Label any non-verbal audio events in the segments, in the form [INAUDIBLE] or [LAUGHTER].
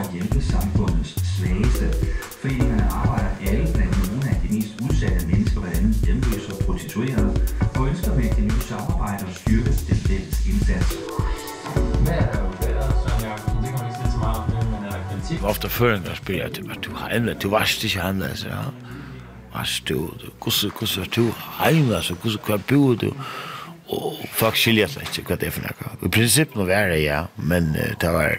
at hjælpe samfundets svageste. Foreningerne arbejder alle blandt nogle af de mest udsatte mennesker, blandt andet hjemløse og prostituerede, og ønsker med det nye samarbejde og styrke den fælles indsats. Hvad er der jo bedre, Søren Jacobsen? Det kommer ikke så meget om det, men er der der spiller, at du har anvendt, du varst ikke anvendt, ja. Varst du, hvordan, hvordan du har så hvordan kan bo, du? Og folk skiljer seg ikke hva det er for noe. I prinsippet var det, ja, men det var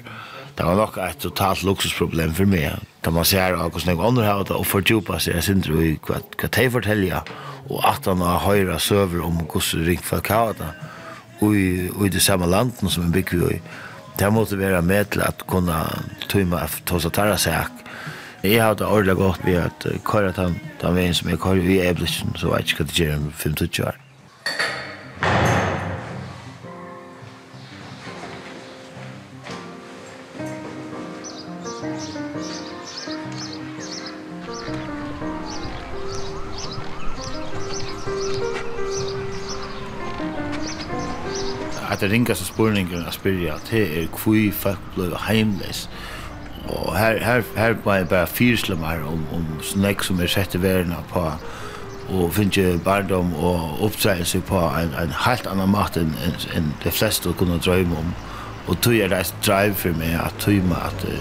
det var nok et totalt luksusproblem for meg. Da man ser hvordan jeg andre har det, og fordjupa seg, jeg synes jo hva, hva de forteller, og at han har høyre søver om hvordan ringt folk har det, og i det samme landet som vi bygger i. Det måtte være med til at kunne tøyme at ta seg tarra seg. Jeg har det ordentlig godt ved at køyre den veien som jeg køyre i Eblitsen, så vet jeg ikke hva det gjør om 25 år. at det ringaste spurningen jeg spyrir at det er hvor folk blev heimleis. Og her, her, her var jeg bare fyrslemmer om, om snakk som er sett i verden på og finne barndom og opptræelse på en, en helt annen mat enn en, en de fleste kunne drømme om. Og tog er det et drive for meg at tog meg at, at,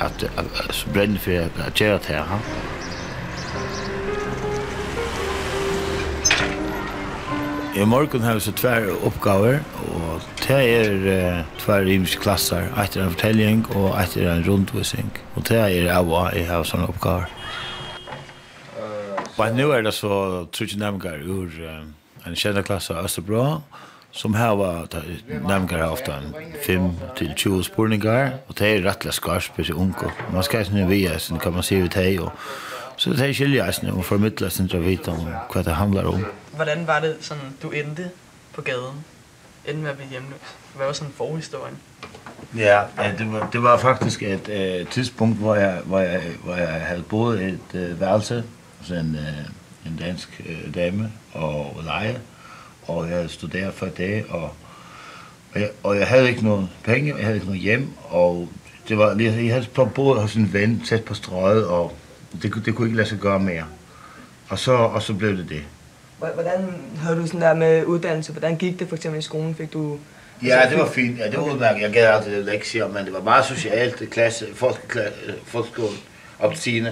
at, at, at, at, at, at, at, at, at, at, at, I morgen har vi så tvær oppgaver, og det er uh, tvær imiske klasser. etter en fortelling, og etter en rundvisning. Og det er av og jeg har sånne oppgaver. Men nå er det så trutje nemgar ur uh, en kjenne klasse av Østerbro, som her var nemgar har ofte 5-20 spurningar, og det er rettelig skarpe til unge. Man skal ikke via, så kan man si vi teg, og så det er skilja, jeg, og formidler sin til å vite om hva det handler om hvordan var det, sådan, du endte på gaden? Endte med at blive hjemløs? Hvad var sådan forhistorien? Ja, ja det, var, det var faktisk et øh, tidspunkt, hvor jeg, hvor, jeg, hvor jeg havde boet et øh, værelse hos en, øh, en dansk øh, dame og leje. Og jeg havde studeret for det og, og, jeg, og jeg havde ikke nogen penge, jeg havde ikke noget hjem. Og det var, jeg havde boet hos en ven tæt på strøget, og det, det kunne ikke lade sig gøre mere. Og så, og så blev det det. Hvordan havde du sådan der med uddannelse? Hvordan gik det for eksempel i skolen? Fik du Ja, det var fint. Ja, det var udmærket. Jeg gav altid lektier, men det var meget socialt i klasse, folkeskolen op til 10.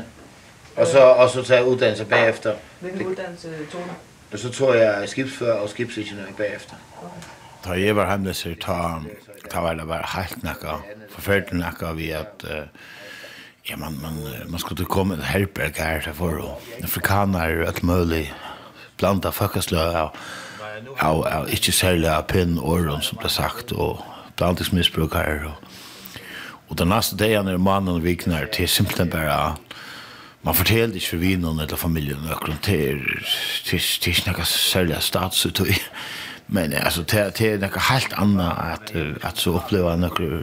Og så, og så tager jeg uddannelse bagefter. Hvilken uddannelse tog du? Og så tog jeg skibsfører og skibsingeniør bagefter. Da jeg var hjemløser, ta, ta var det bare helt nakka, forferdelig nakka ved at uh, ja, man, man, man skulle komme til herberg her til for, og afrikaner og alt mulig blanda fakkasløg av, av, av ikke særlig av pinn åren som ble sagt, og blandingsmisbrukere. Og, og den neste dagen er mannen og vikner til simpelthen bare Man forteller ikke for vinen eller familien nøkron til ikke noe særlig statsutøy. Men altså, det er noe helt annet at, at så opplever noe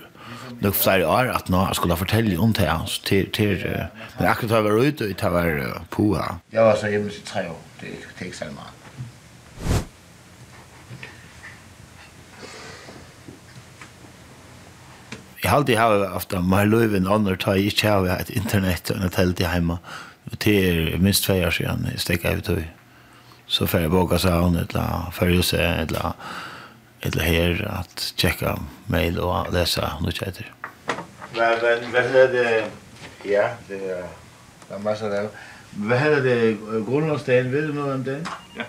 nok flere år at nå jeg skulle fortelle om det hans til, til, men akkurat da jeg var ute og det var på her. Jeg var så hjemme i tre år det er ikke Jeg halte jeg har alltid haft mer løyve enn andre tar jeg ikke av et internett og en telt i hjemme. Det er minst tve år siden jeg stekker ut høy. Så får jeg boka seg an et eller følelse et eller her at tjekka mail og lese noe men Hva er det? Ja, det er masse det. Vad är det? Grundlovsdagen, ved du noget om det? Ja.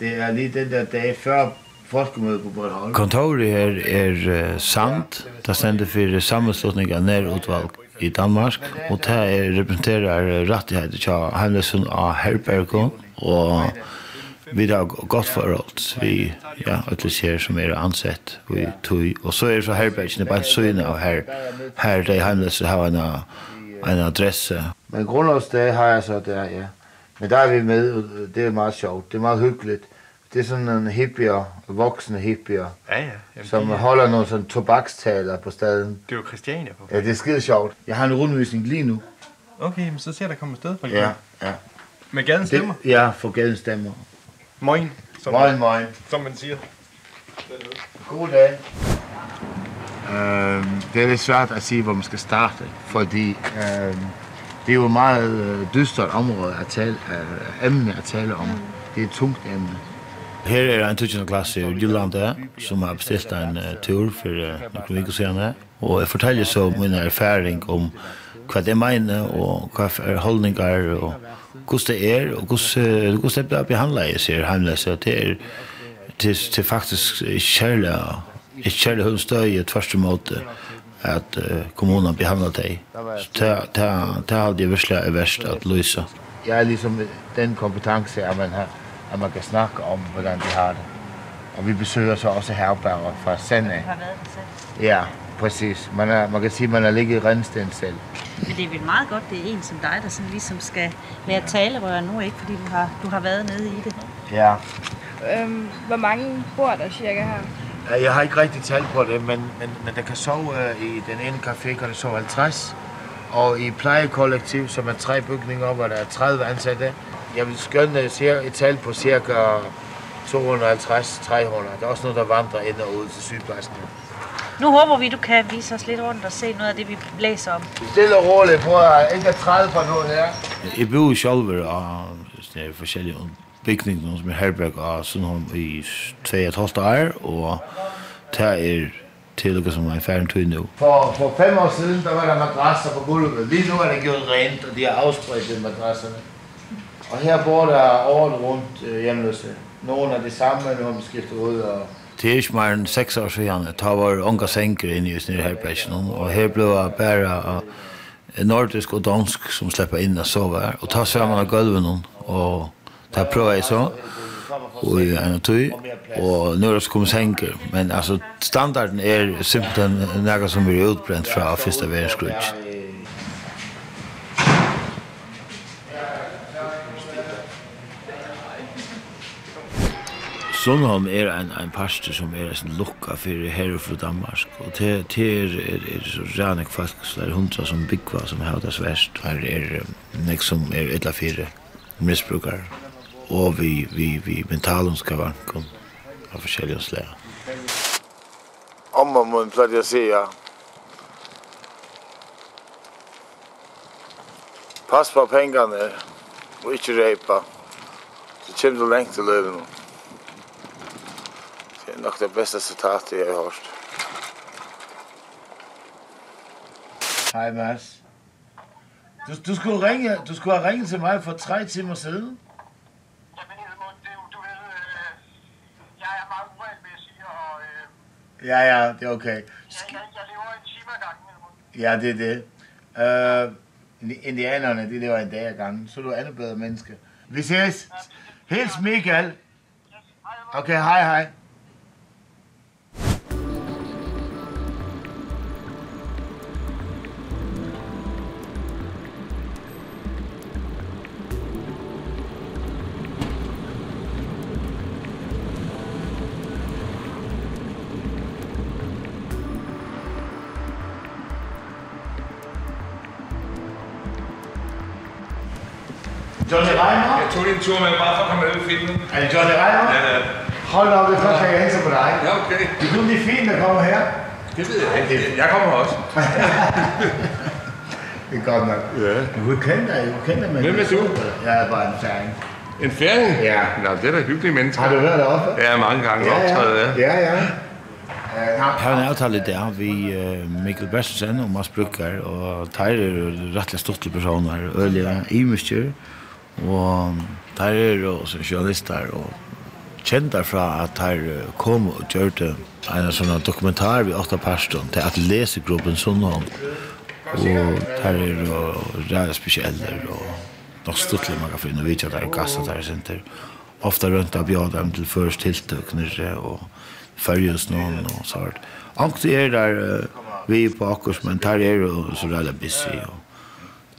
Det er lige den der dag før folkemødet på Bornholm. Kontoret her er sant Der stender for sammenslutning av nærutvalg i Danmark. Og det er representerer rettigheter til Heimløsund av Herbergo. Og vi har gått forhold. Vi, ja, alle ser som er ansett. Vi tog. Og så er så Herbergene bare søgne av her. Her er det Heimløsund har en, en adresse. Men grundlovsdag har jeg så der, ja. Men der er vi med, det er meget sjovt, det er meget hyggeligt. Det er sådan en hippier, voksne hippier, ja, ja. Jamen, som ja. holder nogle sådan tobakstaler på staden. Det er jo Christiania på. Ja, det er skide sjovt. Jeg har en rundvisning lige nu. Okay, men så ser der kommer sted fra Ja, ja. Med gaden stemmer? Det, ja, for gaden stemmer. Moin. Som, moin, moin. Som man siger. God dag. Øhm, det er lidt svært at sige, hvor man skal starte, fordi øhm, det er jo meget øh, dystert område at tale, øh, emne at tale om. Det er et tungt emne. Her er en tusen klasse i Jyllandet, som har bestilt en uh, tur for uh, noen uker siden. Og jeg forteller så min erfaring om hva det mener, og hva er holdninger, og hvordan det er, og hvordan, hvordan det blir behandlet, jeg sier heimløse. Det er, det, det faktisk kjærlig, ikke kjærlig hundstøy, tvers måte at uh, kommunen behandler deg. Så det er jeg virkelig er verst at løse. Jeg er liksom den kompetanse at man, har, at man kan snakke om hvordan de har det. Og vi besøger så også herberger fra Sande. Ja, præcis. Man, er, man kan sige, at man har ligget i Rønsten selv. Men det er vel meget godt, det er en som dig, der sådan ligesom skal være talerør nu, ikke? Fordi du har, du har været nede i det. Ja. Øhm, hvor mange bor der cirka her? Jeg har ikke rigtig tal på det, men, men, men der kan sove i den ene café, kan der sove 50. Og i plejekollektiv, som er tre bygninger, hvor der er 30 ansatte, jeg vil skønne et tal på cirka 250-300. Der er også noget, der vandrer ind og ud til sygeplejersken. Nu håber vi, du kan vise os lidt rundt og se noget af det, vi læser om. Stille og roligt, prøv at ikke at træde på noget her. Jeg bor jo selv og forskellige bygningen som er herberg av Sundholm i 2,5 år, og det er til lukka som er ferdig tøy nå. For, for fem år siden, der var der madrasser på gulvet. Lige nu er det gjort rent, og de har afspredt de madrasserne. Og her bor der året rundt øh, hjemløse. Nogle er det samme, nu har man skiftet ud og Det er ikke mer enn seks år siden, da var unga senker inn i snir her bæsjen, og her ble det bare nordisk og dansk som slipper inn og sove her, og ta sammen av gulven, og ta prøva i så og i en tøy og nu er det kommet henker men altså standarden er simpelthen nega som blir utbrent fra første verenskrutsk Sundholm er ein ein pastor som er ein lukka fyrir herre frá Danmark og te te er er, er so rænig fast slær hundra som byggva som hevur det svært. Her er nek som er ella fyrir misbrukar og vi, vi, vi mentalonska vankom av forskjellige slag. Amma mun pleide å si ja. Pass på pengene og ikke reipa. Så kommer du lengt til løven. Det er nok det beste sitatet jeg har hørt. Hei, Mads. Du, du skulle ringe, du skulle ringe til mig for tre timer siden. Ja, ja, det er okay. Sk ja, jeg, jeg lever en time ad gangen. Ja, det er det. Uh, indianerne, de lever en dag ad gangen. Så er du andet bedre menneske. Vi ses. Hils Michael. Okay, hej hej. Johnny Reimer? Jeg tog en tur med bare for at komme ud i filmen. Er det Johnny Reimer? Ja, ja. Hold da op, det er første, jeg hilser på dig. Ja, okay. Det er kun de fine, der kommer her. Det ved jeg ikke. Jeg kommer også. [LAUGHS] det er godt nok. Ja. Du kender dig, du kender mig. Hvem er du? Jeg er bare en færing. En færing? Ja. Nå, det er da hyggelige mennesker. Har du hørt det også? Ja, mange gange ja, optræder, ja. Ja, ja. Jeg har en avtale der, vi uh, Mikkel Bersensen og Mads Brukker, og Teir er rettelig stortlige personer, ølige, imuskjører, Og der er også journalister og kjent derfra at her kom og gjør det en sånn dokumentar vi åtta personer til at lesegruppen Sundholm. Og der er og rære spesielle og nok stuttelig man kan finne vidtja der og gasta der senter. Ofta rundt av bjada dem til først tiltøkner og fyrjus noen og sånt. Ankt er der vi på akkurat, men der er jo så rære busy og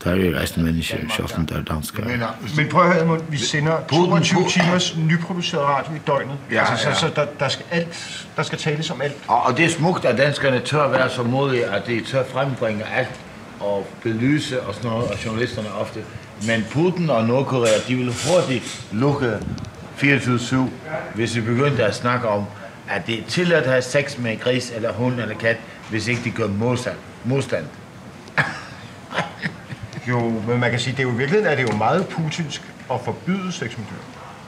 Der er resten mennesker, selv om der er danskere. Men, men prøv at høre, Edmund, vi sender 22 timers nyproduceret radio i døgnet. Ja, altså, ja. Så, så der, der, skal alt, der skal tales om alt. Og, og det er smukt, at danskerne tør at være så modige, at de tør frembringe alt og belyse og sådan noget, og journalisterne ofte. Men Putin og Nordkorea, de vil hurtigt lukke 24-7, hvis vi begyndte at snakke om, at det er tilladt at have sex med en gris eller hund eller kat, hvis ikke de gør modstand. modstand. Jo, men man kan sige, det er jo i virkeligheden er det jo meget putinsk at forbyde sex med dyr.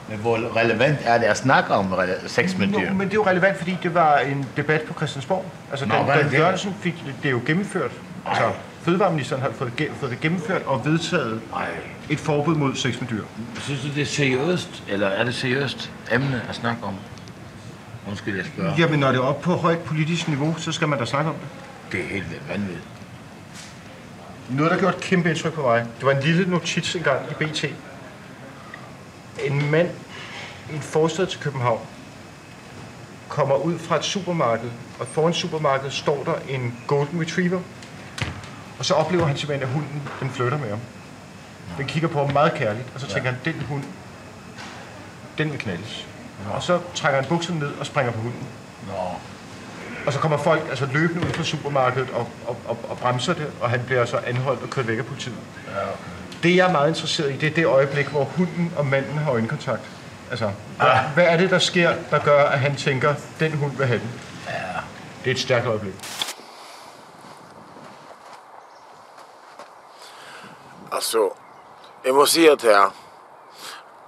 Men hvor relevant er det at snakke om sex med dyr? Jo, men det er jo relevant, fordi det var en debat på Christiansborg. Altså, Nå, Dan, det? Jørgensen fik det er jo gennemført. Ej. Altså, fødevareministeren har fået, fået det gennemført og vedtaget Ej. et forbud mod sex med dyr. Synes du, det er seriøst, eller er det seriøst emne at snakke om? Undskyld, jeg spørger. Jamen, når det er oppe på højt politisk niveau, så skal man da snakke om det. Det er helt vanvittigt. Noget, der gjorde et kæmpe indtryk på mig, det var en lille notits engang i BT. En mand i en forstad til København kommer ud fra et supermarked, og foran supermarkedet står der en golden retriever. Og så oplever han simpelthen, at hunden den flytter med ham. Den kigger på ham meget kærligt, og så tænker han, den hund, den vil knaldes. Og så trækker han bukserne ned og springer på hunden. Nå. Og så kommer folk altså løbende ud fra supermarkedet og, og, og, og bremser det, og han bliver så anholdt og kørt væk af politiet. Ja, okay. Det jeg er meget interesseret i, det er det øjeblik, hvor hunden og manden har øjenkontakt. Altså, hvad, ah. hvad er det, der sker, der gør, at han tænker, den hund vil have den? Ja. Det er et stærkt øjeblik. Altså, jeg må sige til jer,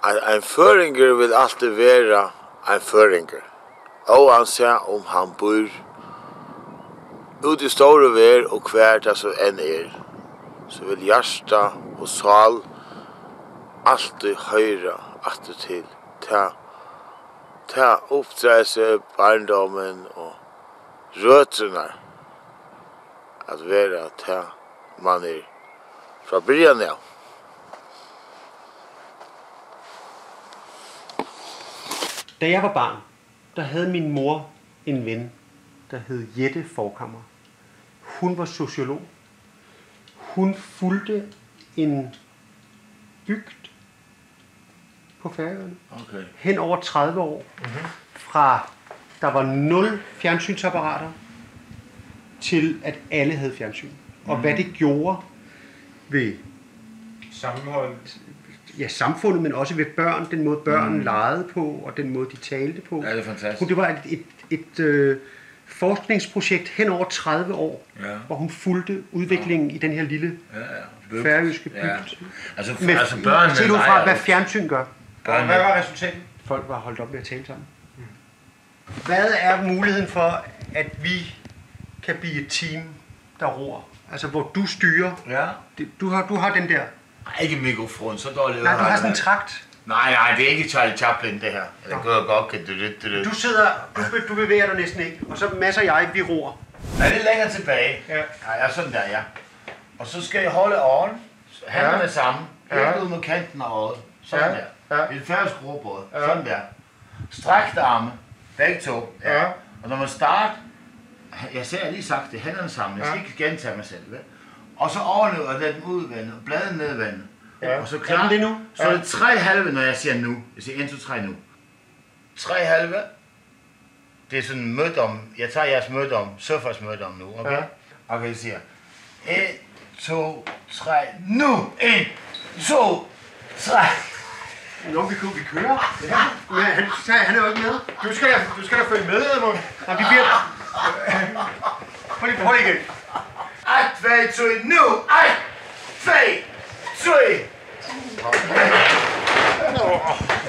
at en føringer vil alltid være en föringer. Oansett om han bor Ut i store vær og hver det som enn er, så vil hjärsta og sal alltid høyra atter til. Ta, ta oppdreise barndommen og røtrene at være ta man er fra byrjan av. Da jeg var barn, der havde min mor en ven, der hed Jette Forkammer. Hun var sociolog. Hun fulgte en bygd på Færøerne. Okay. Hen over 30 år. Mm -hmm. Fra der var nul fjernsynsapparater til at alle havde fjernsyn. Og hvad det gjorde ved sammenholdet ja, samfundet, men også ved børn, den måde børn mm. legede på, og den måde de talte på. Ja, det er fantastisk. Hun, det var et, et, et øh, forskningsprojekt hen over 30 år, ja. hvor hun fulgte udviklingen ja. i den her lille ja, ja. færøske bygd. Ja. Altså, med, altså børnene... Til ud fra, hvad fjernsyn gør. Børnene. Hvad var resultatet? Folk var holdt op med at tale sammen. Mm. Hvad er muligheden for, at vi kan blive et team, der roer? Altså, hvor du styrer. Ja. Du har, du har den der... Ej, ikke mikrofon, så dårligt. Nej, du har sådan en trakt. Nej, nej, det er ikke Charlie Chaplin, det her. Eller okay. går godt, kan du lytte det. Du sidder, du, du bevæger dig næsten ikke, og så masser jeg, vi roer. Er det længere tilbage. Ja. Ja, jeg er sådan der, ja. Og så skal jeg holde åren, hænderne ja. sammen, helt ja. ud mod kanten af året. Sådan ja. der. Ja. Et færdig skruebåd. Ja. Sådan der. Strækte arme, begge to. Ja. ja. Og når man starter, jeg ser jeg lige sagt det, hænderne sammen, jeg skal ja. ikke gentage mig selv, vel? Og så overlever den udvendet, bladet nedvendet. Ja. Og så klar. Er det nu? Så er det tre halve, når jeg siger nu. Jeg siger 1, 2, 3 nu. Tre halve. Det er sådan en mødom. Jeg tager jeres mødom. Surfers mødom nu, okay? Ja. Okay, jeg siger. 1, 2, 3, nu! 1, 2, 3. Nå, vi kunne vi køre. Ja. Men han, han er jo ikke med. Du skal, du skal da følge med, Edmund. Og vi bliver... Prøv lige, prøv lige igen. 1, 2, 3, nu! 1, 2,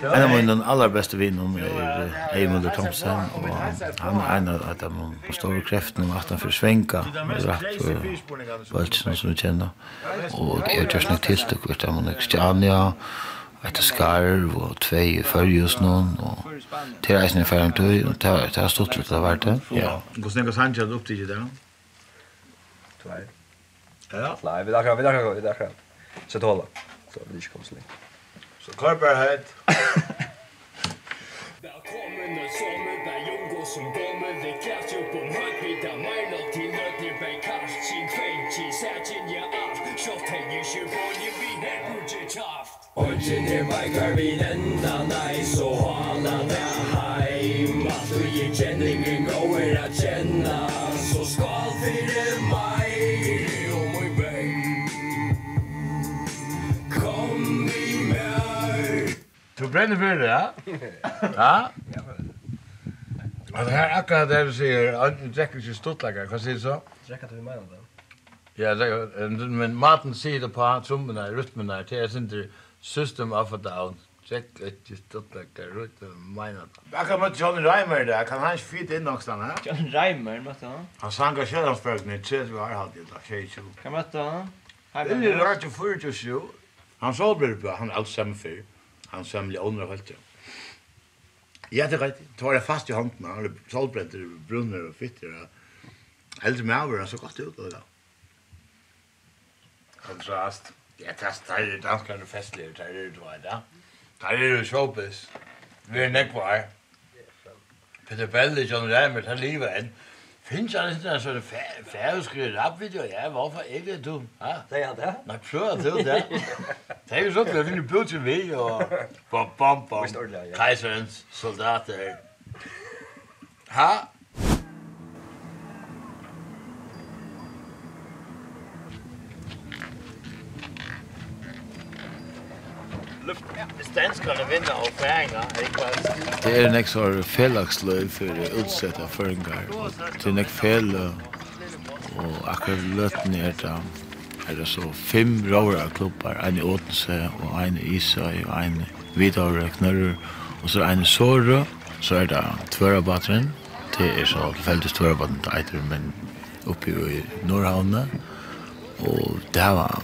En av mine allerbeste vinnum er Eimunder Thomsen, og han er en av de store kreftene om at han forsvenka rett og bøltsen som vi kjenner. Og det er just nok tiltak, vet du, man er Kristiania, etter skarv og tvei i Førjus noen, og til reisen i fyrjum tøy, og det har stått litt av hvert det. Ja. Hvordan er det sannsja du opptid i det? Tvei. Ja. Nei, vi er akkurat, vi er akkurat, vi er akkurat. Sett hålla, Så vi ikke kommer så lenge. Så kvar bara heit. Välkommen och sommar där jungo som kommer. Det krävs upp om hög vita mejlar till nödlig bäckars Sin kvälltji särkin jag av Kjott hänger sig på ju vi här borde taft Ojen er meigar vi enda nei Så hana det heim At du gir kjenningen går att känna. Så ska brenner för det, ja? Ja? Ja, [LAUGHS] det här akkurat det du säger, att dricker inte stuttläggare, vad säger du så? Dricker vi mig om Ja, men maten sier det på trummorna, rytmerna, det är inte system of a down. Check it, just not like a rytm, minor. Akkurat med John Reimer där. kan han ikke fyrt inn nok sånn. John Reimer, møtte han? Han sanger Sjællandsbergene, tjent vi har hatt i dag, tjej tjo. Hva møtte han? Det er radio 47. Han så blir det på, han er alt sammen fyrt han samle ånder helt. Ja, det rätt. Tar det fast i handen, han är solbränt i brunnar och fitter. Helt med över så gott ut då. Kontrast. Ja, tas där det danska det festliv där det då där. Det är det showbiz. Vi är nekvar. Peter Bell John Reimer, han lever än. Finns han inte en sån färdigskrivet rapvideo? Ja, varför inte du? Ja, det är det. Nej, sure, det är det. Det är ju så att vi nu bjuder vi och bom bom bom. Kaiserens soldater. Ha? Svenskerne vinner og færinger, ikke Det er nek så fællagsløy for utsetta føringar. Det er nek fælløy, og akkurat løtten er det er det så fem råra klubbar, en i Åtense, og en i Isøy, og en i vidare knørrer, og så er en i Sårø, så er det Tvørabatren, det er så tilfeldig Tvørabatren til Eiter, men oppi i Nordhavnet, og det var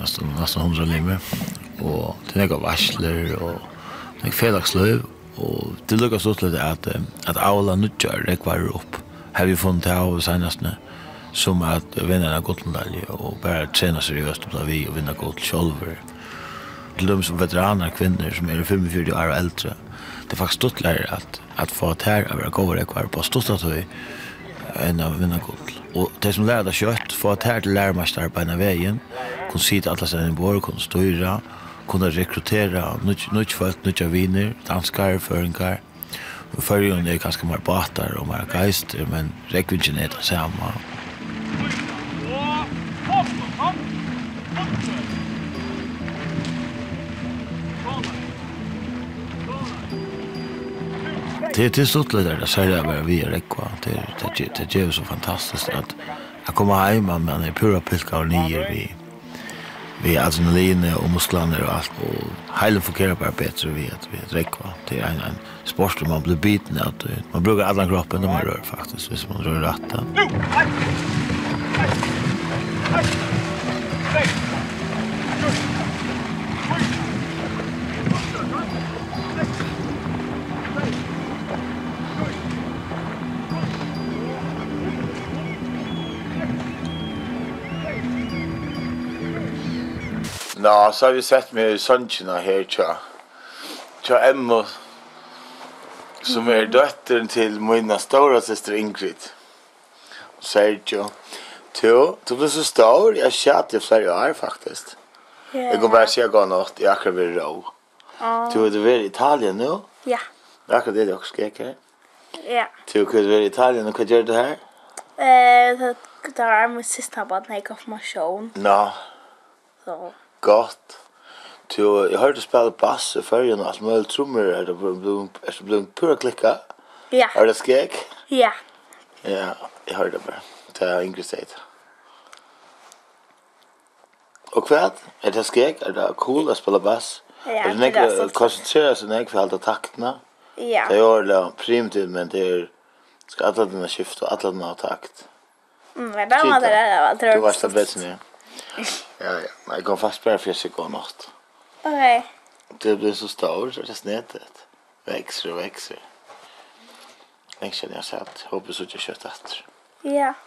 nesten, nesten hundra limer, og det er noen varsler og noen fredagsløv og det lukkar stort litt at at Aula nutjar rekvar opp har vi funnet av senastne som at vinna en gottmedalje og bare trena seriøst og vi og vinna gott sjolver til dem som veteraner kvinner som er 45 år og eldre det er faktisk stort lærer at at få at her er gode rekvar på stort at vi enn av vinna gott og det som lærer det kjøtt få at her til lærmestar på en av veien kun sitte alle stedene i vår kun styra kunne rekruttera nødt folk, nytt viner, danskar, føringar. Og føringen er ganske mer batar og mer geister, men rekvingen er det samme. Det er til stort litt der, det ser jeg bare vi er rekva. Det er jo så fantastisk at jeg kommer hjemme, men jeg er pura pilka og nyer vi vi adrenalin og muskler og alt og heilen fungerer bare bedre vi at vi drikker det er en, en sport man blir biten at man bruker alle kroppen når man rör faktisk hvis man rör rätt. Nå, så har vi sett med sønnsina her, tja. Tja Emma, som er døtteren til mina store søster Ingrid. Og Sergio. Tjo, du blir så stor, jeg kjæt i flere år, faktisk. Yeah. Jeg kan bare si at jeg går nått, jeg akkurat vil rå. Oh. Du er i Italien nå? Ja. Det er akkurat det du også skrek her. Ja. Du er være i Italien, og hva gjør du her? Eh, det var min siste barn, jeg kom på. Nå. Så gott. Du, jeg hørte spille bass i färgen og alt mulig trommer. Er det blevet pura klikka? Ja. Er det skek? Ja. Ja, jeg hørte det bare. Det er Ingrid State. Og hva? Er det skek? Er det cool å spille bass? Ja, det er det. Konsentrere seg nek for alt av taktene? Ja. Det er jo det primitivt, men det er skal alle dine skifte og alle dine ha takt. Mm, det var det der, det var det. Du var stabilt, ja ja, ja. Men jeg går fast bare for jeg skal gå natt. Ok. Det blir så stor, så det er snedet. Vekser og vekser. Lenge siden jeg har sett. Håper så ikke kjøtt etter. Ja. Yeah.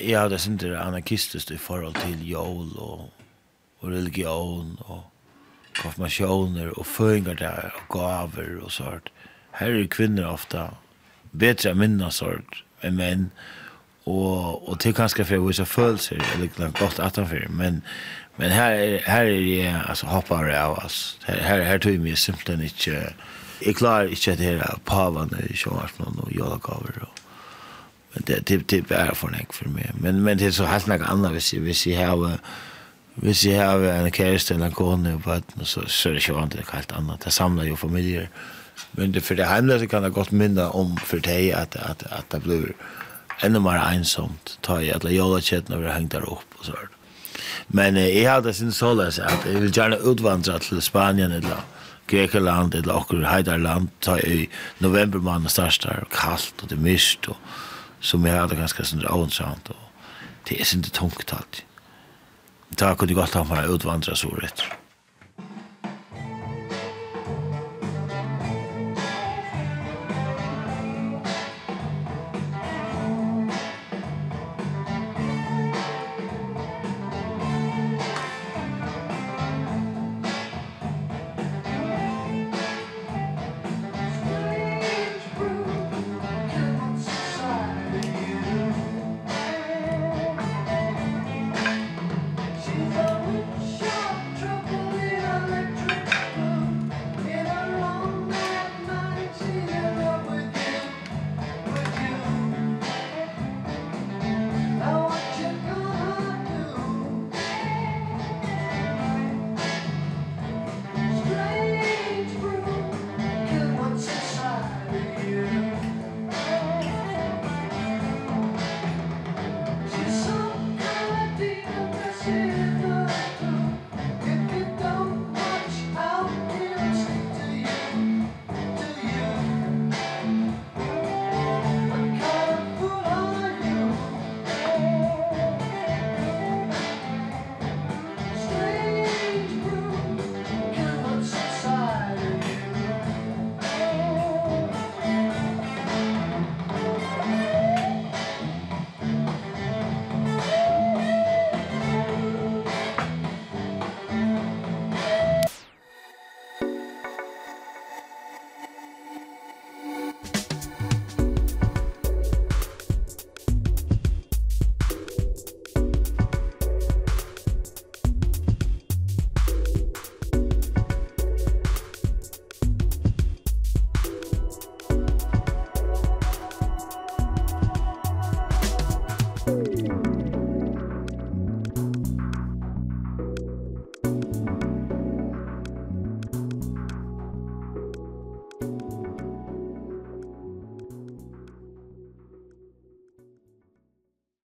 jeg hadde sint det anarkistisk i forhold til jól og, og religion og konfirmationer og føringer der og gaver og sånt. Her er kvinner ofte bedre minna sånt enn menn og og til kanskje for vissa følelser eller noe godt atanför men men här är här är det alltså hoppar av oss här här här tror mig simpelt inte jag klarar inte det här pavan i sjön och jag går Men det det det är för näck för mig. Men men det är så helt något annat hvis jag hvis jag har hvis jag har en kärlek eller en kone och vad så så är det ju inte helt annat. Det samlar ju familjer. Men det för det hemlösa kan det gott minna om för dig att att att det blir ännu mer ensamt. Ta i alla jolla chatten över hängt där upp och så där. Men eh, jag hade sin sålas att jag vill gärna utvandra till Spanien eller Grekland eller Okkur heidarland ta i november månad startar kallt och det mist och som jag hade ganska sånt avundsamt och det är inte tungt alltid. Det här kunde gott ha mig utvandra så rätt.